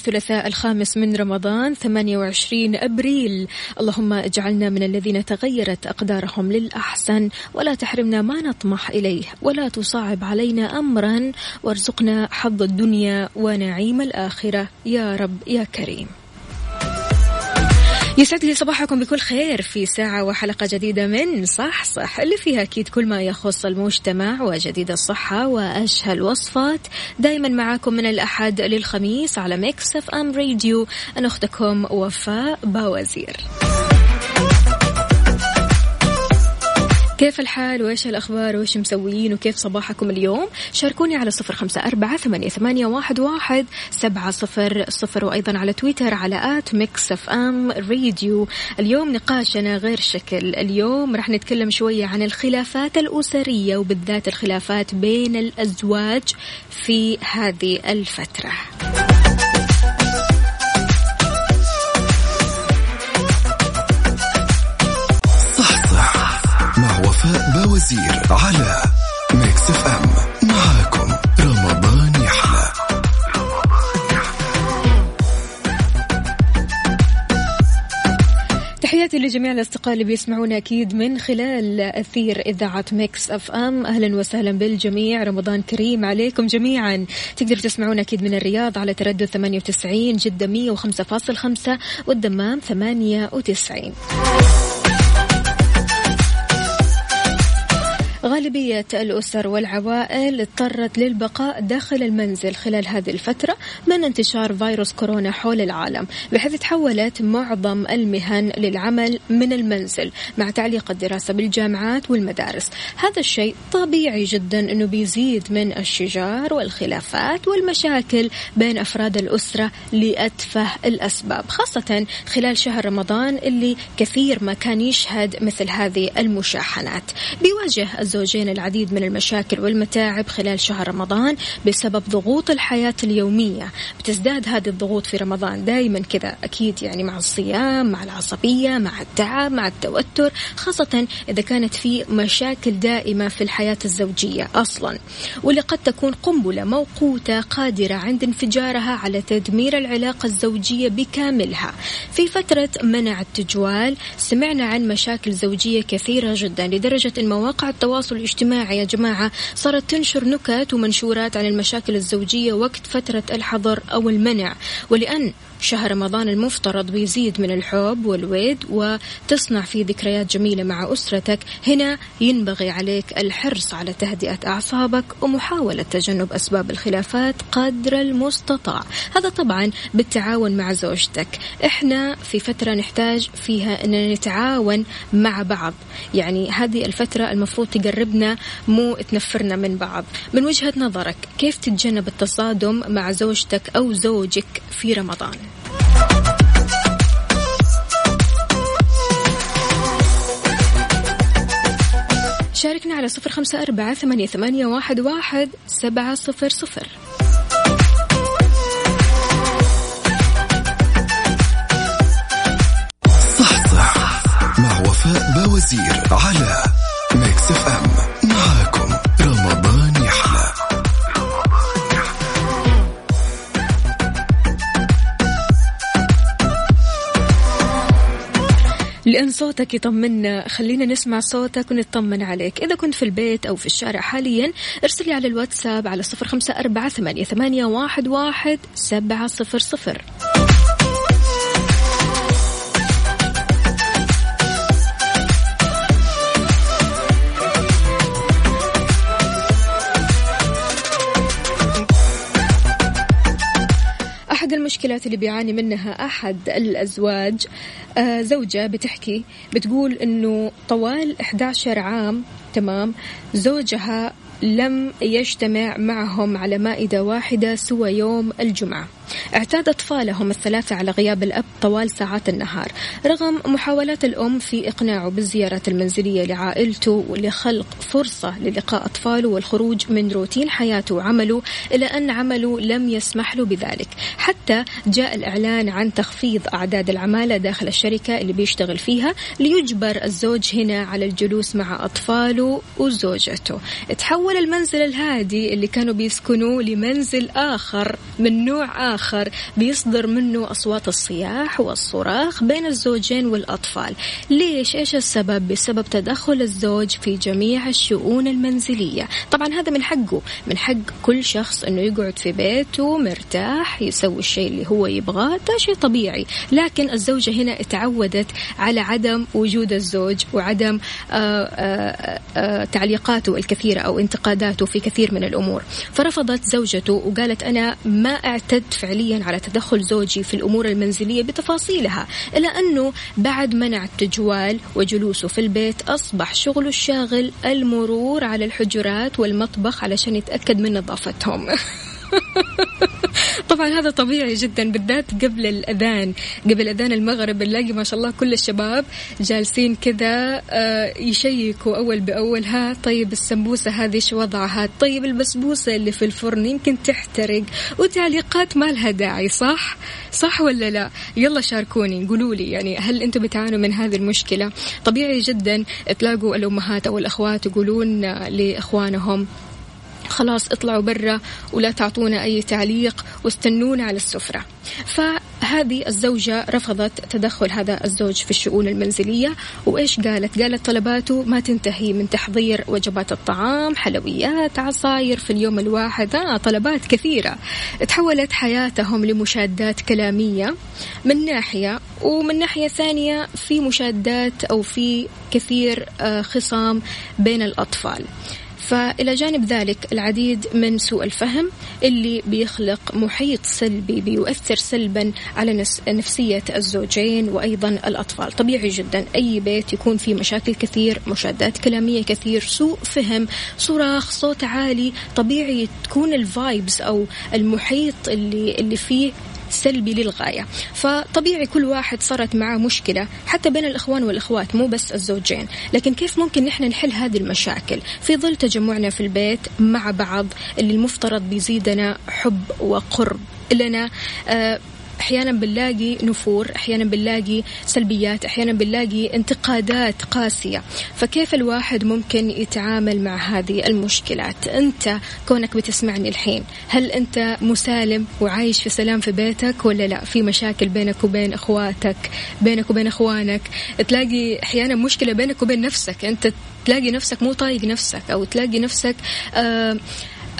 الثلاثاء الخامس من رمضان 28 أبريل. اللهم اجعلنا من الذين تغيرت أقدارهم للأحسن ولا تحرمنا ما نطمح إليه ولا تصعب علينا أمرا. وارزقنا حظ الدنيا ونعيم الآخرة. يا رب يا كريم. يسعد لي صباحكم بكل خير في ساعة وحلقة جديدة من صحصح اللي فيها أكيد كل ما يخص المجتمع وجديد الصحة وأشهى الوصفات دايما معاكم من الأحد للخميس على Mix FM Radio أنا أختكم وفاء باوزير. كيف الحال؟ وإيش الأخبار؟ وإيش مسويين؟ وكيف صباحكم اليوم؟ شاركوني على صفر خمسة أربعة ثمانية, واحد, سبعة صفر صفر وأيضا على تويتر على at Mix FM Radio اليوم نقاشنا غير شكل. اليوم راح نتكلم شوية عن الخلافات الأسرية وبالذات الخلافات بين الأزواج في هذه الفترة. وفاء باوزير على Mix FM. معاكم رمضان يحلى. تحياتي لجميع الأصدقاء اللي بيسمعونا أكيد من خلال أثير إذاعة Mix FM. أهلا وسهلا بالجميع. رمضان كريم عليكم جميعا. تقدروا تسمعونا أكيد من الرياض على تردد 98 جدة 105.5 والدمام 98 غالبية الأسر والعوائل اضطرت للبقاء داخل المنزل خلال هذه الفترة من انتشار فيروس كورونا حول العالم بحيث تحولت معظم المهن للعمل من المنزل مع تعليق الدراسة بالجامعات والمدارس. هذا الشيء طبيعي جدا أنه بيزيد من الشجار والخلافات والمشاكل بين أفراد الأسرة لأتفه الأسباب خاصة خلال شهر رمضان اللي كثير ما كان يشهد مثل هذه المشاحنات. بيواجه الزوجين العديد من المشاكل والمتاعب خلال شهر رمضان بسبب ضغوط الحياة اليومية. بتزداد هذه الضغوط في رمضان دائما كذا أكيد يعني مع الصيام مع العصبية مع التعب مع التوتر خاصة إذا كانت في مشاكل دائمة في الحياة الزوجية أصلا. واللي قد تكون قنبلة موقوتة قادرة عند انفجارها على تدمير العلاقة الزوجية بكاملها. في فترة منع التجوال سمعنا عن مشاكل زوجية كثيرة جدا لدرجة أن مواقع التواصل التواصل الاجتماعي يا جماعة صارت تنشر نكت ومنشورات عن المشاكل الزوجية وقت فترة الحظر أو المنع. ولأن شهر رمضان المفترض بيزيد من الحب والود وتصنع فيه ذكريات جميلة مع أسرتك. هنا ينبغي عليك الحرص على تهدئة أعصابك ومحاولة تجنب أسباب الخلافات قدر المستطاع. هذا طبعا بالتعاون مع زوجتك. إحنا في فترة نحتاج فيها أن نتعاون مع بعض. يعني هذه الفترة المفروض تقربنا مو تنفرنا من بعض. من وجهة نظرك كيف تتجنب التصادم مع زوجتك أو زوجك في رمضان؟ شاركنا على صفر خمسة أربعة ثمانية, ثمانية واحد, واحد سبعة صفر صفر. صح صح. مع وفاء بوزير على Mix FM. لأن صوتك يطمنا خلينا نسمع صوتك ونطمن عليك. إذا كنت في البيت أو في الشارع حاليا ارسل لي على الواتساب على صفر خمسة أربعة ثمانية واحد, واحد سبعة صفر صفر. المشكلات اللي بيعاني منها أحد الأزواج. آه زوجة بتحكي بتقول أنه طوال 11 عام تمام زوجها لم يجتمع معهم على مائدة واحدة سوى يوم الجمعة. اعتاد أطفالهم الثلاثة على غياب الأب طوال ساعات النهار رغم محاولات الأم في إقناعه بالزيارات المنزلية لعائلته ولخلق فرصة للقاء أطفاله والخروج من روتين حياته وعمله إلى أن عمله لم يسمح له بذلك. حتى جاء الإعلان عن تخفيض أعداد العمالة داخل الشركة اللي بيشتغل فيها ليجبر الزوج هنا على الجلوس مع أطفاله وزوجته. تحول المنزل الهادي اللي كانوا بيسكنوه لمنزل آخر من نوع آخر. آخر بيصدر منه أصوات الصياح والصراخ بين الزوجين والأطفال ليش؟ إيش السبب؟ بسبب تدخل الزوج في جميع الشؤون المنزلية طبعا هذا من حقه من حق كل شخص أنه يقعد في بيته مرتاح يسوي الشيء اللي هو يبغاه ده شيء طبيعي لكن الزوجة هنا تعودت على عدم وجود الزوج وعدم آآ آه، آآ آه، آآ آه، تعليقاته الكثيرة أو انتقاداته في كثير من الأمور فرفضت زوجته وقالت أنا ما اعتدت فعليا على تدخل زوجي في الأمور المنزلية بتفاصيلها إلا أنه بعد منع التجوال وجلوسه في البيت أصبح شغله الشاغل المرور على الحجرات والمطبخ علشان يتأكد من نظافتهم. طبعا هذا طبيعي جدا بالذات قبل الأذان. قبل أذان المغرب بنلاقي ما شاء الله كل الشباب جالسين كذا آه، يشيكوا أول بأول. ها طيب السمبوسة هذه شو وضعها؟ طيب البسبوسة اللي في الفرن يمكن تحترق. وتعليقات ما لها داعي صح؟ صح ولا لا؟ يلا شاركوني قولوا لي يعني هل أنتم بتعانوا من هذه المشكلة؟ طبيعي جدا تلاقوا الأمهات أو الأخوات يقولون لإخوانهم خلاص اطلعوا برا ولا تعطونا أي تعليق واستنونا على السفرة. فهذه الزوجة رفضت تدخل هذا الزوج في الشؤون المنزلية وإيش قالت؟ قالت طلباته ما تنتهي من تحضير وجبات الطعام حلويات عصاير في اليوم الواحد. آه طلبات كثيرة. تحولت حياتهم لمشادات كلامية من ناحية ومن ناحية ثانية في مشادات أو في كثير آه، خصام بين الأطفال. فإلى جانب ذلك العديد من سوء الفهم اللي بيخلق محيط سلبي بيؤثر سلبا على نفسية الزوجين وأيضا الأطفال. طبيعي جدا. أي بيت يكون فيه مشاكل كثير مشادات كلامية كثير سوء فهم صراخ صوت عالي طبيعي تكون الفايبس أو المحيط اللي, اللي فيه سلبي للغاية. فطبيعي كل واحد صارت معاه مشكلة حتى بين الإخوان والإخوات مو بس الزوجين. لكن كيف ممكن نحن نحل هذه المشاكل؟ في ظل تجمعنا في البيت مع بعض اللي المفترض بيزيدنا حب وقرب لنا آه أحيانا بنلاقي نفور أحيانا بنلاقي سلبيات أحيانا بنلاقي انتقادات قاسية. فكيف الواحد ممكن يتعامل مع هذه المشكلات؟ أنت كونك بتسمعني الحين هل أنت مسالم وعايش في سلام في بيتك ولا لا؟ في مشاكل بينك وبين أخواتك بينك وبين أخوانك. تلاقي أحيانا مشكلة بينك وبين نفسك. أنت تلاقي نفسك مو طايق نفسك أو تلاقي نفسك آه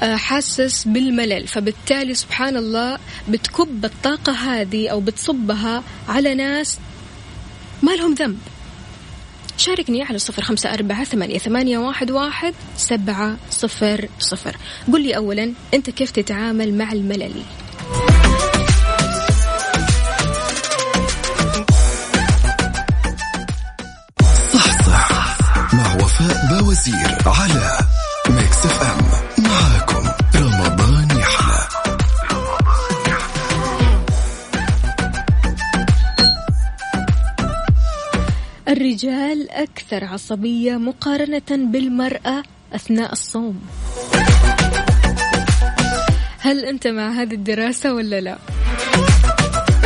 حاسس بالملل. فبالتالي سبحان الله بتكب الطاقة هذه أو بتصبها على ناس ما لهم ذنب. شاركني على صفر خمسة أربعة ثمانية, ثمانية واحد, واحد سبعة صفر صفر. قل لي أولا أنت كيف تتعامل مع الملل؟ الرجال أكثر عصبية مقارنة بالمرأة أثناء الصوم هل أنت مع هذه الدراسة ولا لا؟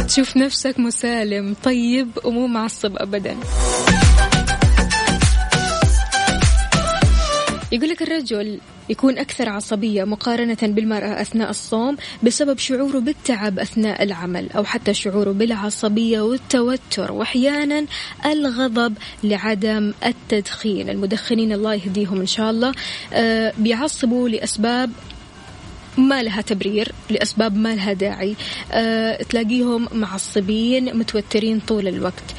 تشوف نفسك مسالم طيب ومو معصب أبدا يقول لك الرجل يكون أكثر عصبية مقارنة بالمرأة أثناء الصوم بسبب شعوره بالتعب أثناء العمل أو حتى شعوره بالعصبية والتوتر وأحيانا الغضب لعدم التدخين. المدخنين الله يهديهم إن شاء الله. آه، بيعصبوا لأسباب ما لها تبرير لأسباب ما لها داعي. أه تلاقيهم معصبين متوترين طول الوقت.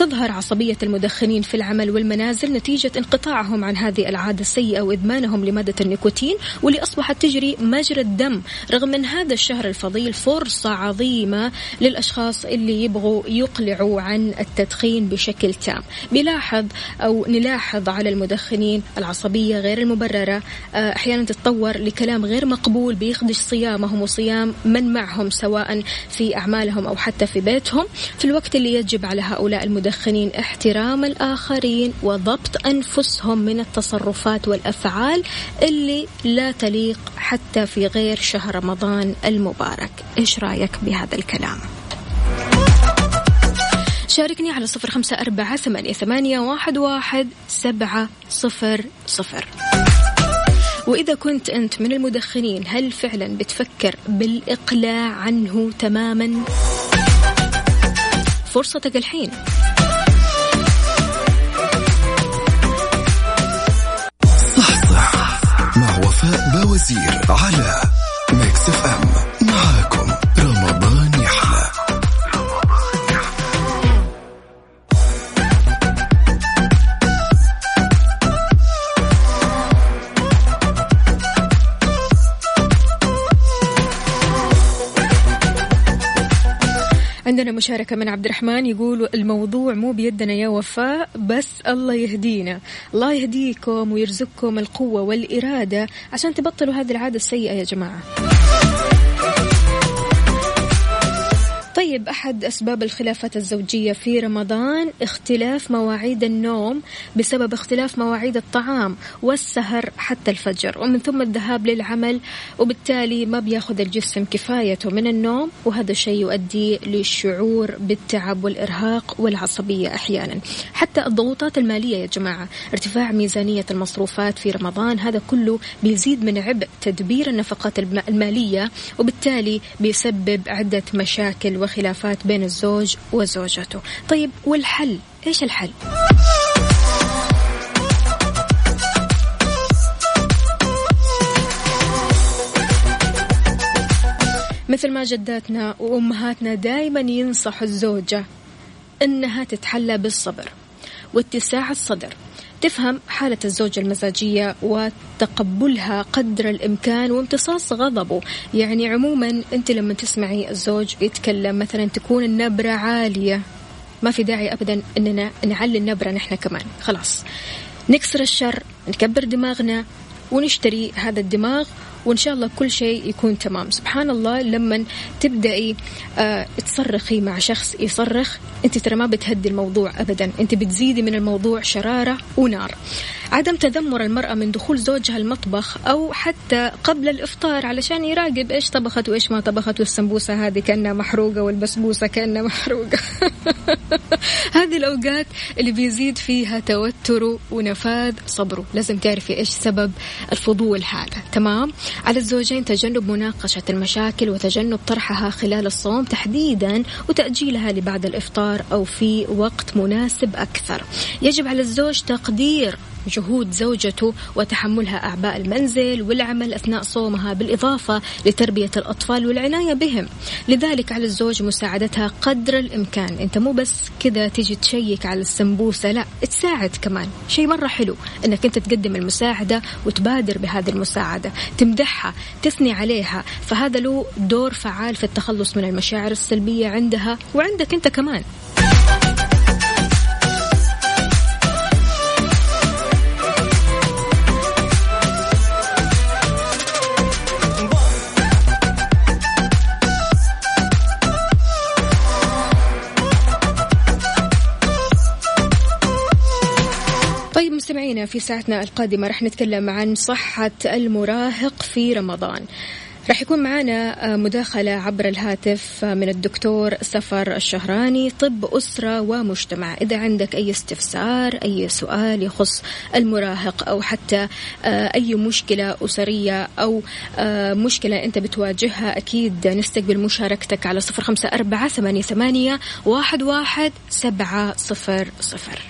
تظهر عصبية المدخنين في العمل والمنازل نتيجة انقطاعهم عن هذه العادة السيئة وإدمانهم لمادة النيكوتين واللي أصبحت تجري مجرى الدم. رغم من هذا الشهر الفضيل فرصة عظيمة للأشخاص اللي يبغوا يقلعوا عن التدخين بشكل تام. بيلاحظ أو نلاحظ على المدخنين العصبية غير المبررة آه، أحيانا تتطور لكلام غير مقبول بيخدش صيامهم وصيام من معهم سواء في أعمالهم أو حتى في بيتهم. في الوقت اللي يجب على هؤلاء المدخنين احترام الآخرين وضبط أنفسهم من التصرفات والأفعال اللي لا تليق حتى في غير شهر رمضان المبارك. إيش رأيك بهذا الكلام؟ شاركني على صفر خمسة أربعة ثمانية, واحد سبعة صفر صفر. وإذا كنت أنت من المدخنين هل فعلا بتفكر بالإقلاع عنه تماما؟ فرصتك الحين. وفاء باوزير على Mix FM عندنا مشاركة من عبد الرحمن يقول الموضوع مو بيدنا يا وفاء بس الله يهدينا. الله يهديكم ويرزقكم القوة والإرادة عشان تبطلوا هذه العادة السيئة يا جماعة. طيب أحد أسباب الخلافات الزوجية في رمضان اختلاف مواعيد النوم بسبب اختلاف مواعيد الطعام والسهر حتى الفجر ومن ثم الذهاب للعمل وبالتالي ما بياخذ الجسم كفايته من النوم وهذا الشيء يؤدي للشعور بالتعب والإرهاق والعصبية أحيانا. حتى الضغوطات المالية يا جماعة ارتفاع ميزانية المصروفات في رمضان هذا كله بيزيد من عبء تدبير النفقات المالية وبالتالي بيسبب عدة مشاكل وخلافات بين الزوج وزوجته. طيب والحل؟ إيش الحل؟ مثل ما جداتنا وأمهاتنا دائما ينصحوا الزوجة أنها تتحلى بالصبر واتساع الصدر. تفهم حالة الزوجة المزاجية وتقبلها قدر الإمكان وامتصاص غضبه. يعني عموما أنت لما تسمعي الزوج يتكلم مثلا تكون النبرة عالية. ما في داعي أبدا أننا نعلي النبرة نحن كمان. خلاص. نكسر الشر نكبر دماغنا ونشتري هذا الدماغ وإن شاء الله كل شيء يكون تمام. سبحان الله لما تبدأي آه تصرخي مع شخص يصرخ أنت ترى ما بتهدي الموضوع أبدا. أنت بتزيدي من الموضوع شرارة ونار. عدم تذمر المرأة من دخول زوجها المطبخ أو حتى قبل الإفطار علشان يراقب إيش طبخت وإيش ما طبخت والسمبوسة هذه كأنها محروقة والبسبوسة كأنها محروقة. هذه الأوقات اللي بيزيد فيها توتره ونفاذ صبره. لازم تعرفي إيش سبب الفضول هذا. تمام؟ على الزوجين تجنب مناقشة المشاكل وتجنب طرحها خلال الصوم تحديدا وتأجيلها لبعد الإفطار أو في وقت مناسب أكثر. يجب على الزوج تقدير جهود زوجته وتحملها أعباء المنزل والعمل أثناء صومها بالإضافة لتربية الأطفال والعناية بهم. لذلك على الزوج مساعدتها قدر الإمكان. أنت مو بس كذا تيجي تشيك على السمبوسة لا تساعد كمان. شيء مرة حلو أنك أنت تقدم المساعدة وتبادر بهذه المساعدة تمدحها تثني عليها. فهذا له دور فعال في التخلص من المشاعر السلبية عندها وعندك أنت كمان. مستمعينا في ساعتنا القادمة. رح نتكلم عن صحة المراهق في رمضان. رح يكون معنا مداخلة عبر الهاتف من الدكتور سفر الشهراني طب أسرة ومجتمع. إذا عندك أي استفسار أي سؤال يخص المراهق أو حتى أي مشكلة أسرية أو مشكلة أنت بتواجهها أكيد نستقبل مشاركتك على صفر خمسة أربعة ثمانية, ثمانية واحد, واحد سبعة صفر صفر.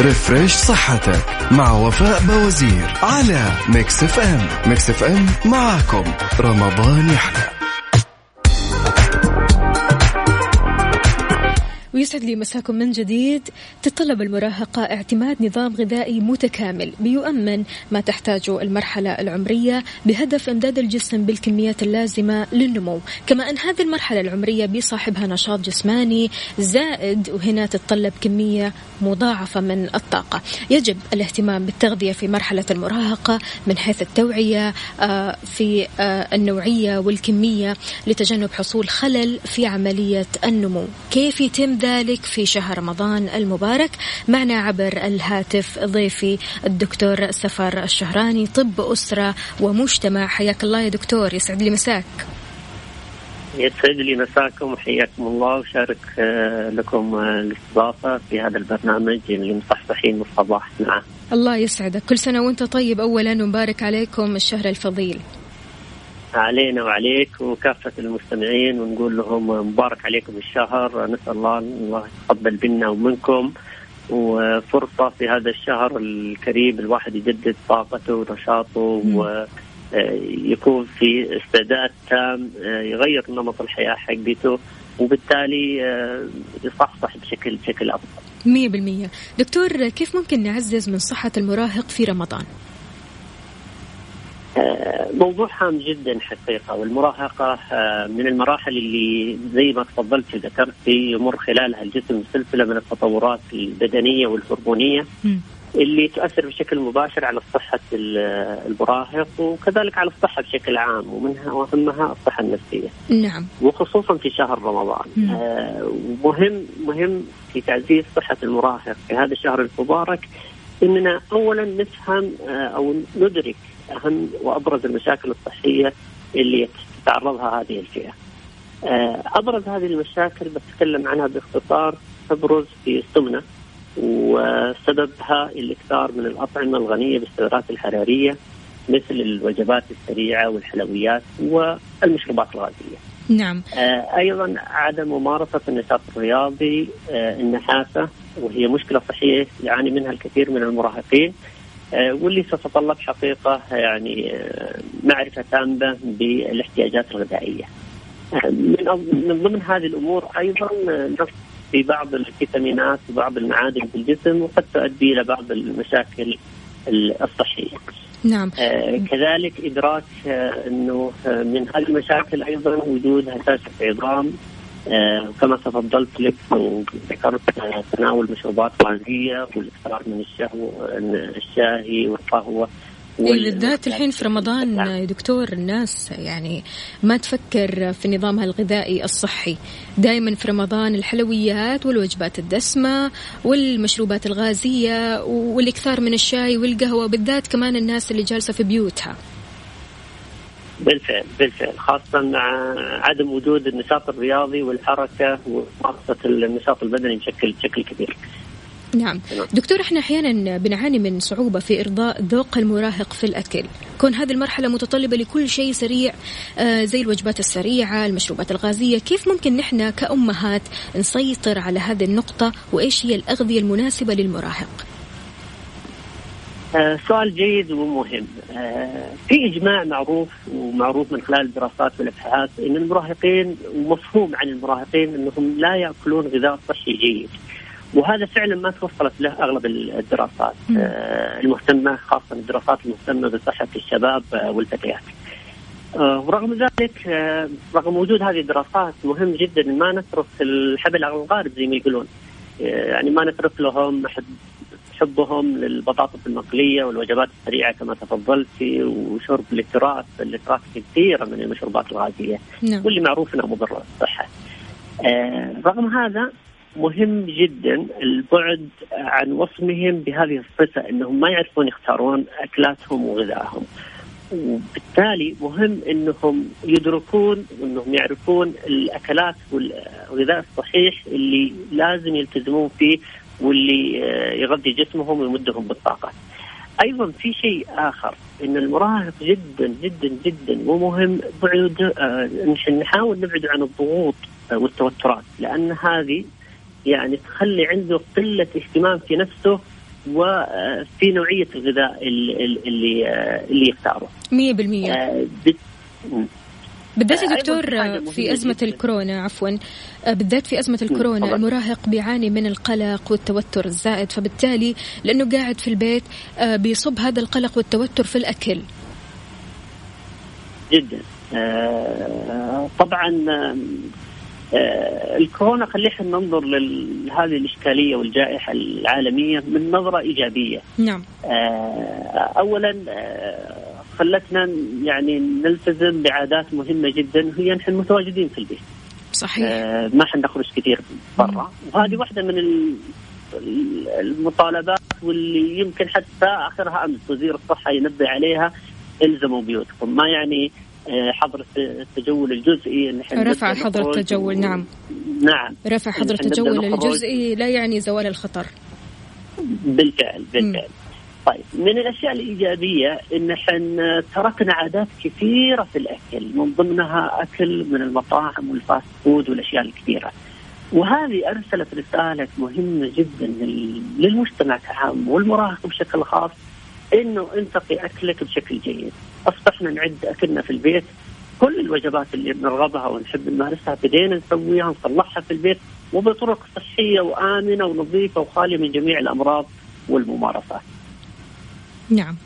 Refresh صحتك مع وفاء باوزير على Mix FM. Mix FM معاكم. رمضان يحلى. ويسعد لي مساكم من جديد. تتطلب المراهقة اعتماد نظام غذائي متكامل بيؤمن ما تحتاجه المرحلة العمرية بهدف إمداد الجسم بالكميات اللازمة للنمو. كما أن هذه المرحلة العمرية بيصاحبها نشاط جسماني زائد وهنا تتطلب كمية مضاعفة من الطاقة. يجب الاهتمام بالتغذية في مرحلة المراهقة من حيث التوعية آه، في آه، النوعية والكمية لتجنب حصول خلل في عملية النمو. كيف يتم ذلك؟ في شهر رمضان المبارك. معنا عبر الهاتف ضيفي الدكتور سفر الشهراني طب أسرة ومجتمع. حياك الله يا دكتور يسعد لي مساك. يسعد لي مساكم وحياكم الله. وشارك آه، لكم آه، الاستضافة في هذا البرنامج اللي مصحصحين الصباح نعم الله يسعدك. كل سنة وأنت طيب. أولا ومبارك عليكم الشهر الفضيل. علينا وعليك وكافة المستمعين ونقول لهم مبارك عليكم الشهر نسأل الله الله يتقبل منا ومنكم وفرصة في هذا الشهر الكريم الواحد يجدد طاقته ونشاطه ويكون في استعداد تام يغير نمط الحياة حقته وبالتالي يصحصح بشكل بشكل أفضل. 100% دكتور كيف ممكن نعزز من صحة المراهق في رمضان؟ موضوع هام جدا حقيقة والمراهقة آه، من المراحل اللي زي ما تفضلت وذكرتي يمر خلالها الجسم سلسلة من التطورات البدنية والهرمونية اللي تؤثر بشكل مباشر على صحة المراهق وكذلك على الصحة بشكل عام ومنها وأهمها الصحة النفسية. نعم. وخصوصا في شهر رمضان. آه مهم مهم في تعزيز صحة المراهق في هذا الشهر المبارك إننا اولا نفهم آه أو ندرك اهم وأبرز المشاكل الصحية اللي تتعرضها هذه الفئة. آه، أبرز هذه المشاكل بتكلم عنها باختصار تبرز في السمنه وسببها الاكثار من الأطعمة الغنية بالسعرات الحرارية مثل الوجبات السريعة والحلويات والمشروبات الغازية. نعم. آه، أيضا عدم ممارسة النشاط الرياضي آه، النحاسه وهي مشكلة صحية يعاني منها الكثير من المراهقين واللي تتطلب حقيقة يعني آه، معرفة تامة بالاحتياجات الغذائية. آه، من من ضمن هذه الأمور أيضا نقص في بعض الفيتامينات وبعض المعادن في الجسم وقد تؤدي إلى بعض المشاكل الصحية. نعم. آه كذلك إدراك آه إنه من هذه المشاكل أيضا وجود هشاشه عظام آه كما تفضلت لك وذكرت آه تناول مشروبات غازية والاكثار من الشهو الشاهي والقهوة إيه بالذات الحين في رمضان يا دكتور الناس يعني ما تفكر في نظامها الغذائي الصحي. دائما في رمضان الحلويات والوجبات الدسمة والمشروبات الغازية والإكثار من الشاي والقهوة بالذات كمان الناس اللي جالسة في بيوتها. بالفعل بالفعل. خاصة مع عدم وجود النشاط الرياضي والحركة وممارسة النشاط البدني بشكل بشكل كبير. نعم. دكتور إحنا أحيانا بنعاني من صعوبة في إرضاء ذوق المراهق في الأكل. كون هذه المرحلة متطلبة لكل شيء سريع آه زي الوجبات السريعة المشروبات الغازية كيف ممكن نحن كأمهات نسيطر على هذه النقطة؟ وإيش هي الأغذية المناسبة للمراهق؟ سؤال جيد ومهم آه في إجماع معروف ومعروف من خلال الدراسات والأبحاث أن المراهقين ومفهوم عن المراهقين أنهم لا يأكلون غذاء صحي جيد وهذا فعلا ما توصلت له أغلب الدراسات آه المهتمة خاصة الدراسات المهتمة بصحة الشباب آه والفتيات. آه ورغم ذلك آه رغم وجود هذه الدراسات مهم جدا ما نترك الحبل على الغارب زي ما يقولون. آه يعني ما نترك لهم حبهم للبطاطس المقليه والوجبات السريعة كما تفضلتي وشرب الاكتراث، الاكتراث كثيره من المشروبات الغازية نعم. واللي معروف انها مضره بالصحه. آه رغم هذا مهم جدا البعد عن وصمهم بهذه الصفة أنهم ما يعرفون يختارون أكلاتهم وغذائهم وبالتالي مهم إنهم يدركون وإنهم يعرفون الأكلات والغذاء الصحيح اللي لازم يلتزمون فيه واللي آه، يغذي جسمهم ويمدهم بالطاقة. أيضا في شيء آخر إن المراهق جدا جدا جدا ومهم بعد آه، نحاول نبعد عن الضغوط والتوترات لأن هذه يعني تخلي عنده قلة اهتمام في نفسه وفي نوعية الغذاء اللي اللي, يختاره 100% آه، بالذات يا دكتور في أزمة الكورونا عفوا. آه، بالذات في أزمة الكورونا المراهق بيعاني من القلق والتوتر الزائد فبالتالي لأنه قاعد في البيت آه، بيصب هذا القلق والتوتر في الأكل. جدا. طبعا آه، الكورونا خلينا ننظر لهذه الإشكالية والجائحة العالمية من نظرة إيجابية. نعم. اولا خلتنا يعني نلتزم بعادات مهمة جدا هي نحن متواجدين في البيت. صحيح. ما حنخرج كثير برا. وهذه واحدة من المطالبات واللي يمكن حتى آخرها أمس وزير الصحة ينبه عليها إلزموا بيوتكم. ما يعني آه، حظر التجول الجزئي نحن رفع حظر التجول نعم. نعم. رفع حظر التجول الجزئي لا يعني زوال الخطر. بالفعل بالفعل. طيب من الأشياء الإيجابية إن إحنا تركنا عادات كثيرة في الأكل من ضمنها أكل من المطاعم وال fast food والأشياء الكثيرة. وهذه أرسلت رسالة مهمة جدا للمجتمع كعام والمراهق بشكل خاص إنه انتقي أكلك بشكل جيد. أصبحنا نعد أكلنا في البيت. كل الوجبات اللي بنرغبها ونحب نمارسها بدينا نسويها نصلحها في البيت وبطرق صحية وآمنة ونظيفة وخالية من جميع الأمراض والممارسات. نعم.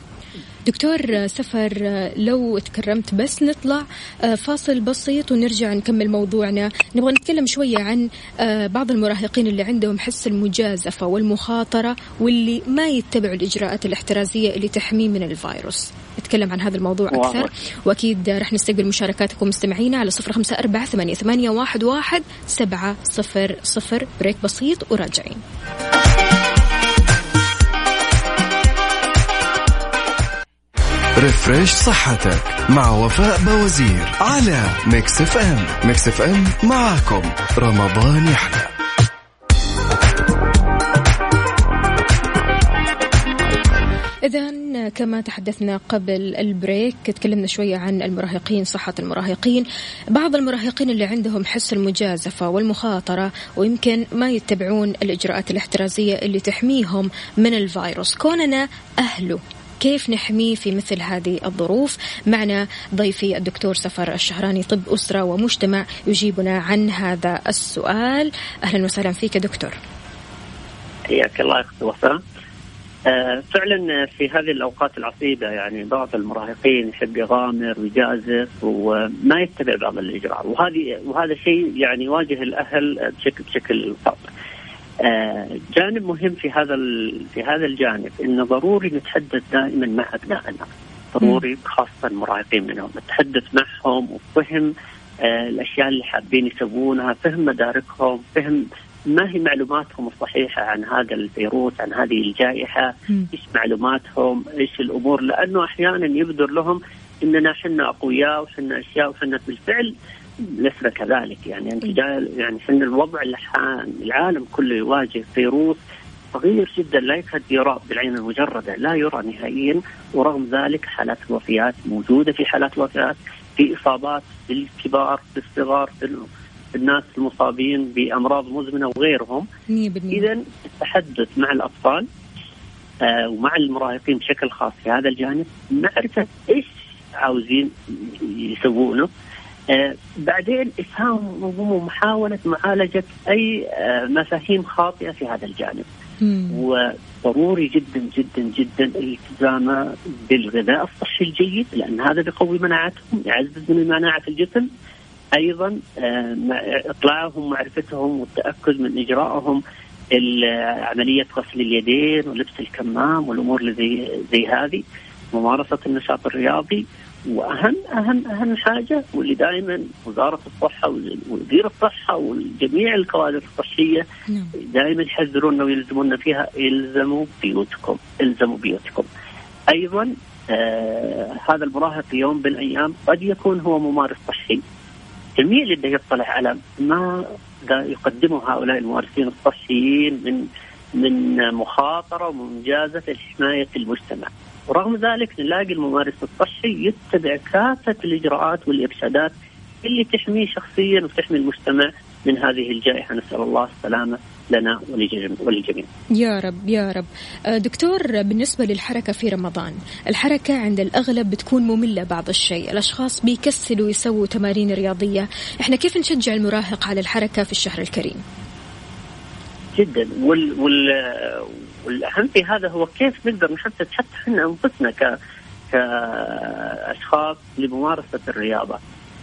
دكتور سفر لو تكرمت بس نطلع آه، فاصل بسيط ونرجع نكمل موضوعنا. نبغى نتكلم شوية عن آه، بعض المراهقين اللي عندهم حس المجازفة والمخاطرة واللي ما يتبعوا الإجراءات الاحترازية اللي تحميه من الفيروس. نتكلم عن هذا الموضوع أكثر. وأكيد رح نستقبل مشاركاتكم مستمعينا على صفر خمسة أربعة ثمانية, ثمانية واحد, واحد سبعة صفر صفر. بريك بسيط وراجعين. Refresh صحتك مع وفاء باوزير على Mix FM. Mix FM معاكم. رمضان يحلى. إذا كما تحدثنا قبل ال break تكلمنا شوية عن المراهقين صحة المراهقين. بعض المراهقين اللي عندهم حس المجازفة والمخاطرة ويمكن ما يتبعون الإجراءات الاحترازية اللي تحميهم من الفيروس. كوننا أهله. كيف نحميه في مثل هذه الظروف؟ معنا ضيفي الدكتور سفر الشهراني طب أسرة ومجتمع يجيبنا عن هذا السؤال. أهلا وسهلا فيك دكتور. حياك الله أختي وفاء آه فعلا في هذه الأوقات العصيبة يعني بعض المراهقين يحب يغامر ويجازف وما يتبع بعض الإجراءات. وهذه وهذا شيء يعني يواجه الأهل بشكل بشكل صعب. آه، جانب مهم في هذا في هذا الجانب إنه ضروري نتحدث دائما مع ابنائنا ضروري خاصة المراهقين منهم. نتحدث معهم وفهم آه، الأشياء اللي حابين يسوونها فهم مداركهم فهم ما هي معلوماتهم الصحيحة عن هذا الفيروس عن هذه الجائحة إيش معلوماتهم إيش الأمور؟ لأنه أحيانا يبدر لهم إننا إحنا أقوياء وحنا أشياء وحنا بالفعل لسنا كذلك. يعني أنت يعني إحنا الوضع الحان العالم كله يواجه فيروس صغير جدا لا يكاد يرى بالعين المجردة لا يرى نهائيا ورغم ذلك حالات الوفيات موجودة في حالات الوفيات في إصابات بالكبار بالصغار بالناس المصابين بأمراض مزمنة وغيرهم. اذا التحدث مع الأطفال آه ومع المراهقين بشكل خاص في هذا الجانب معرفه إيش عاوزين يسوونه. بعدين افهام ومحاولة معالجة أي آه مفاهيم خاطئة في هذا الجانب. وضروري جدا جدا جدا الالتزام بالغذاء الصحي الجيد لأن هذا بيقوي مناعتهم يعزز من المناعه في الجسم. أيضا آه اطلاعهم معرفتهم والتأكد من اجرائهم عملية غسل اليدين ولبس الكمام والأمور اللي زي زي هذه ممارسة النشاط الرياضي واهم اهم أهم حاجة واللي دائما وزارة الصحة ووزير الصحة وجميع الكوادر الصحية نعم. دائما يحذرونا ويلزمونا فيها إلزموا بيوتكم إلزموا بيوتكم أيضا آه هذا المراهق يوم من الأيام قد يكون هو ممارس صحي جميل انه يطلع على ما يقدمه هؤلاء الممارسين الصحيين من من مخاطرة ومجازفه لحماية المجتمع. ورغم ذلك نلاقي الممارس الصحي يتبع كافة الإجراءات والإرشادات اللي تحميه شخصيا وتحمي المجتمع من هذه الجائحة نسأل الله السلامة لنا وللجميع. يا رب يا رب. آه، دكتور بالنسبة للحركة في رمضان، الحركة عند الأغلب بتكون مملة بعض الشيء، الأشخاص بيكسلوا يسووا تمارين رياضية، إحنا كيف نشجع المراهق على الحركة في الشهر الكريم؟ جدا وال وال والأهم في هذا هو كيف نقدر نحسس حتى إحنا أنفسنا ك كأشخاص لممارسة الرياضة.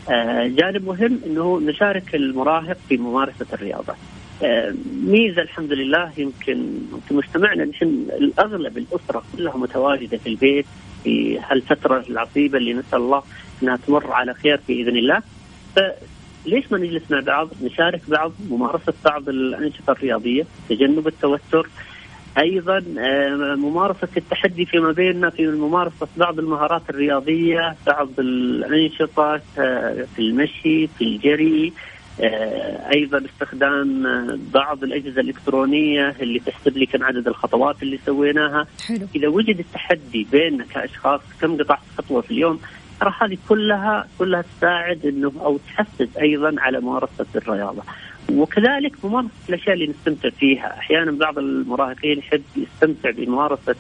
آه، جانب مهم إنه نشارك المراهق في ممارسة الرياضة. آه، ميزة الحمد لله يمكن في مجتمعنا نحن الأغلب الأسرة كلها متواجدة في البيت في هالفترة العصيبة اللي نسأل الله إنها تمر على خير باذن الله. ليش ما نجلس مع بعض نشارك بعض ممارسة بعض الأنشطة الرياضية تجنب التوتر أيضا آه، ممارسة التحدي فيما بيننا في ممارسة بعض المهارات الرياضية بعض الأنشطة آه، في المشي في الجري آه، أيضا استخدام بعض الأجهزة الإلكترونية اللي تحسب لي كم عدد الخطوات اللي سويناها حلو. إذا وجد التحدي بيننا كأشخاص كم قطعت خطوة في اليوم ترى هذه كلها كلها تساعد إنه أو تحفز أيضا على ممارسة الرياضة. وكذلك ممارسة الأشياء اللي نستمتع فيها، أحيانا بعض المراهقين يحب يستمتع بممارسة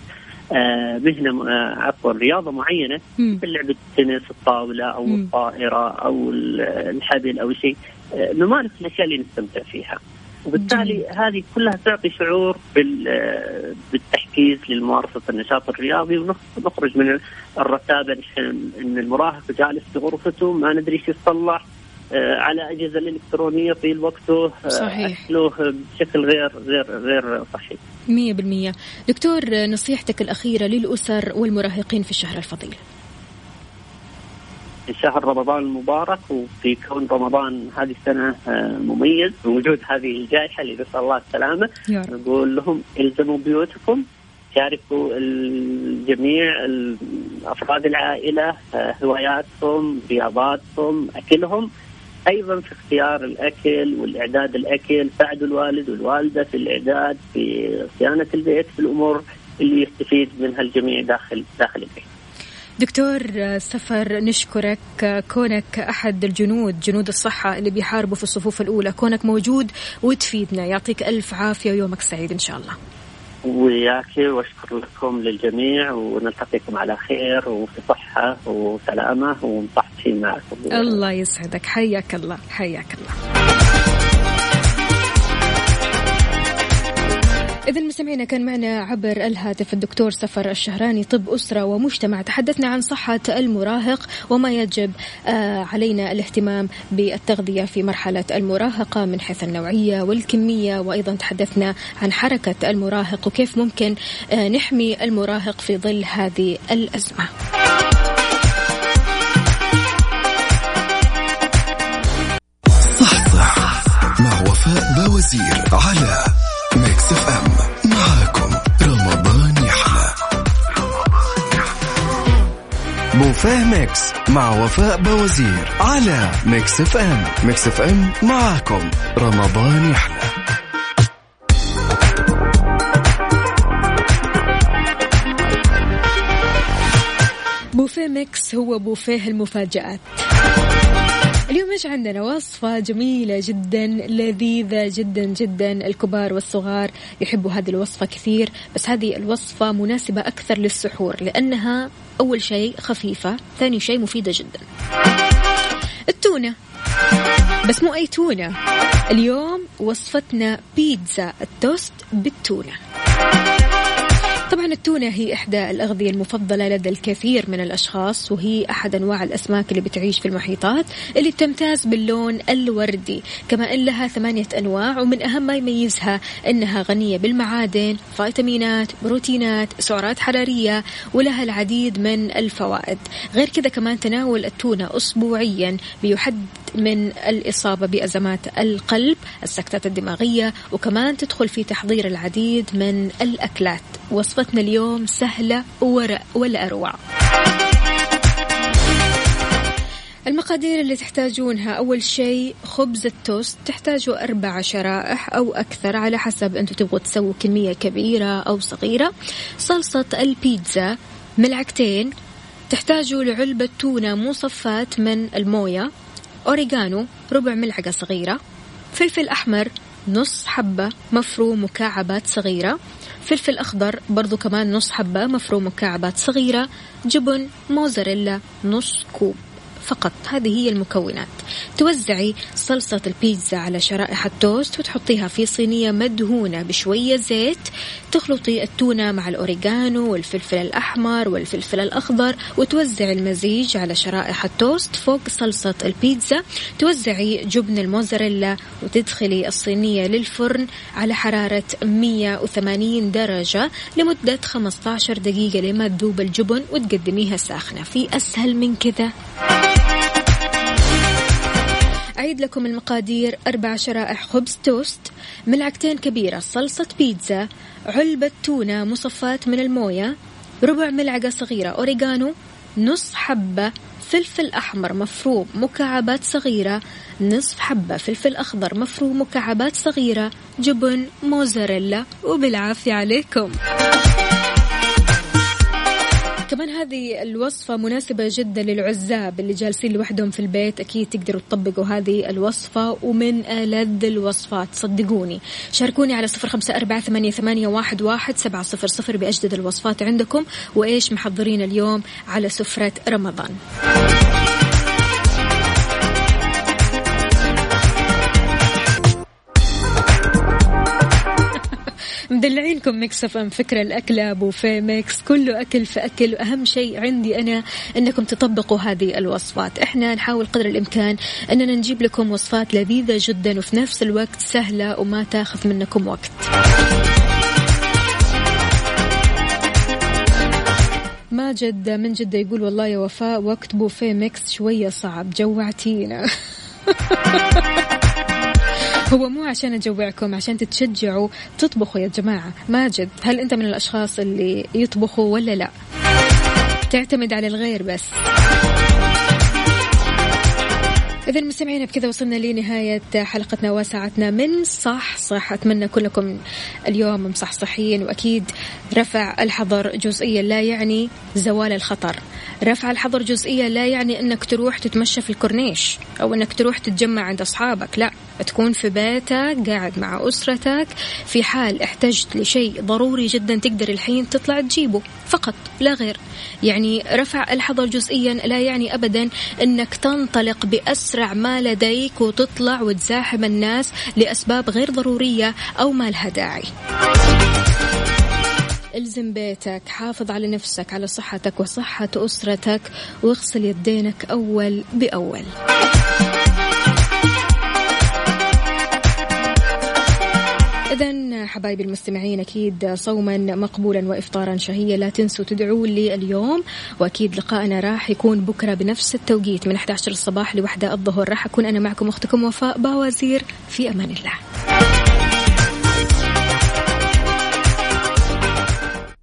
آه مهنة آه عفوا رياضة معينة مثل لعبة التنس الطاولة أو مم. الطائرة أو الحبل أو شيء آه نمارس الأشياء اللي نستمتع فيها. وبالتالي جميل. هذه كلها تعطي شعور بالتحفيز لممارسه النشاط الرياضي ونخرج من الرتابه إن المراهق جالس في غرفته ما ندري إيش يصلح على أجهزة الإلكترونية طيل وقته آه، صحيح. اكله بشكل غير غير غير صحي 100% دكتور نصيحتك الأخيرة للأسر والمراهقين في الشهر الفضيل. في شهر رمضان المبارك وفي كون رمضان هذه السنة آه، مميز بوجود هذه الجائحة اللي نسأل الله السلامة. نقول لهم إلزموا بيوتكم شاركوا الجميع أفراد العائلة هواياتهم رياضاتهم أكلهم. أيضا في اختيار الأكل والإعداد الأكل ساعدوا الوالد والوالدة في الإعداد في صيانة البيت في الأمور اللي يستفيد منها الجميع داخل داخل البيت. دكتور سفر نشكرك كونك أحد الجنود جنود الصحة اللي بيحاربوا في الصفوف الأولى كونك موجود وتفيدنا يعطيك ألف عافية ويومك سعيد إن شاء الله. وياك وأشكر لكم للجميع ونلتقيكم على خير وفي صحة وسلامة معكم. الله يسعدك حياك الله حياك الله. إذا مستمعينا كان معنا عبر الهاتف الدكتور سفر الشهراني طب أسرة ومجتمع تحدثنا عن صحة المراهق وما يجب آه، علينا الاهتمام بالتغذية في مرحلة المراهقة من حيث النوعية والكمية وأيضا تحدثنا عن حركة المراهق وكيف ممكن آه، نحمي المراهق في ظل هذه الأزمة. باوزير على Mix FM معاكم رمضان يحلى بوفيه Mix مع وفاء باوزير على Mix FM Mix FM معاكم رمضان يحلى بوفيه Mix هو بوفيه المفاجآت. اليوم إيش عندنا؟ وصفة جميلة جدا لذيذة جدا جدا. الكبار والصغار يحبوا هذه الوصفة كثير بس هذه الوصفة مناسبة أكثر للسحور لأنها أول شيء خفيفة ثاني شيء مفيدة جدا. التونة. بس مو أي تونة. اليوم وصفتنا بيتزا التوست بالتونة. طبعا التونة هي إحدى الأغذية المفضلة لدى الكثير من الأشخاص وهي أحد أنواع الأسماك اللي بتعيش في المحيطات اللي تمتاز باللون الوردي. كما أن لها ثمانية أنواع ومن أهم ما يميزها أنها غنية بالمعادن فيتامينات بروتينات سعرات حرارية ولها العديد من الفوائد. غير كذا كمان تناول التونة أسبوعيا بيحد من الإصابة بأزمات القلب السكتات الدماغية وكمان تدخل في تحضير العديد من الأكلات. قصتنا اليوم سهلة وورق ولا أروع المقادير اللي تحتاجونها أول شيء خبز التوست تحتاجوا أربع شرائح أو أكثر على حسب أنتم تبغوا تسووا كمية كبيرة أو صغيرة. صلصة البيتزا ملعقتين تحتاجوا لعلبة تونة مصفات من الموية أوريغانو ربع ملعقة صغيرة فلفل أحمر نص حبة مفروم مكعبات صغيرة. فلفل أخضر برضو كمان نص حبة مفروم مكعبات صغيرة. جبن موزاريلا نص كوب. فقط. هذه هي المكونات. توزعي صلصة البيتزا على شرائح التوست وتحطيها في صينية مدهونة بشوية زيت. تخلطي التونة مع الأوريغانو والفلفل الأحمر والفلفل الأخضر وتوزعي المزيج على شرائح التوست فوق صلصة البيتزا. توزعي جبن الموزاريلا وتدخلي الصينية للفرن على حرارة 180 درجة لمدة 15 دقيقة لما تذوب الجبن وتقدميها ساخنة. في أسهل من كذا. أعيد لكم المقادير. أربع شرائح خبز توست ملعقتين كبيرة صلصة بيتزا علبة تونة مصفات من الموية ربع ملعقة صغيرة أوريغانو نص حبة فلفل أحمر مفروم مكعبات صغيرة نصف حبة فلفل أخضر مفروم مكعبات صغيرة جبن موزاريلا وبالعافية عليكم. كمان هذه الوصفة مناسبة جدا للعزاب اللي جالسين لوحدهم في البيت. أكيد تقدروا تطبقوا هذه الوصفة ومن ألذ الوصفات. صدقوني. شاركوني على صفر خمسة أربعة ثمانية, واحد, واحد سبعة صفر صفر بأجدد الوصفات عندكم. وإيش محضرين اليوم على سفرة رمضان. مدلعينكم Mix FM فكرة الأكلة بوفيه Mix كله أكل في أكل. وأهم شيء عندي أنا أنكم تطبقوا هذه الوصفات. إحنا نحاول قدر الإمكان أننا نجيب لكم وصفات لذيذة جدا وفي نفس الوقت سهلة وما تاخذ منكم وقت. ماجد من جدة يقول والله يا وفاء وقت بوفيه ميكس شوية صعب. جوعتينا. هو مو عشان أجوعكم عشان تتشجعوا تطبخوا يا جماعة. ماجد هل أنت من الأشخاص اللي يطبخوا ولا لا؟ تعتمد على الغير بس. إذا مستمعينا بكذا وصلنا لنهاية حلقتنا وساعتنا من صح صح. أتمنى كلكم اليوم مصحصحين وأكيد رفع الحظر جزئيا لا يعني زوال الخطر. رفع الحظر جزئيا لا يعني أنك تروح تتمشى في الكورنيش أو أنك تروح تتجمع عند أصحابك لا. تكون في بيتك قاعد مع أسرتك. في حال احتجت لشيء ضروري جدا تقدر الحين تطلع تجيبه. فقط لا غير. يعني رفع الحظر جزئيا لا يعني أبدا أنك تنطلق بأسرع ما لديك وتطلع وتزاحم الناس لأسباب غير ضرورية أو ما لها داعي. إلزم بيتك حافظ على نفسك على صحتك وصحة أسرتك واغسل يدينك أول بأول. إذا حبايبي المستمعين أكيد صوما مقبولا وإفطارا شهيا. لا تنسوا تدعوا لي اليوم وأكيد لقائنا راح يكون بكرة بنفس التوقيت من 11 الصباح لوحدة الظهر. راح أكون أنا معكم أختكم وفاء باوزير في أمان الله.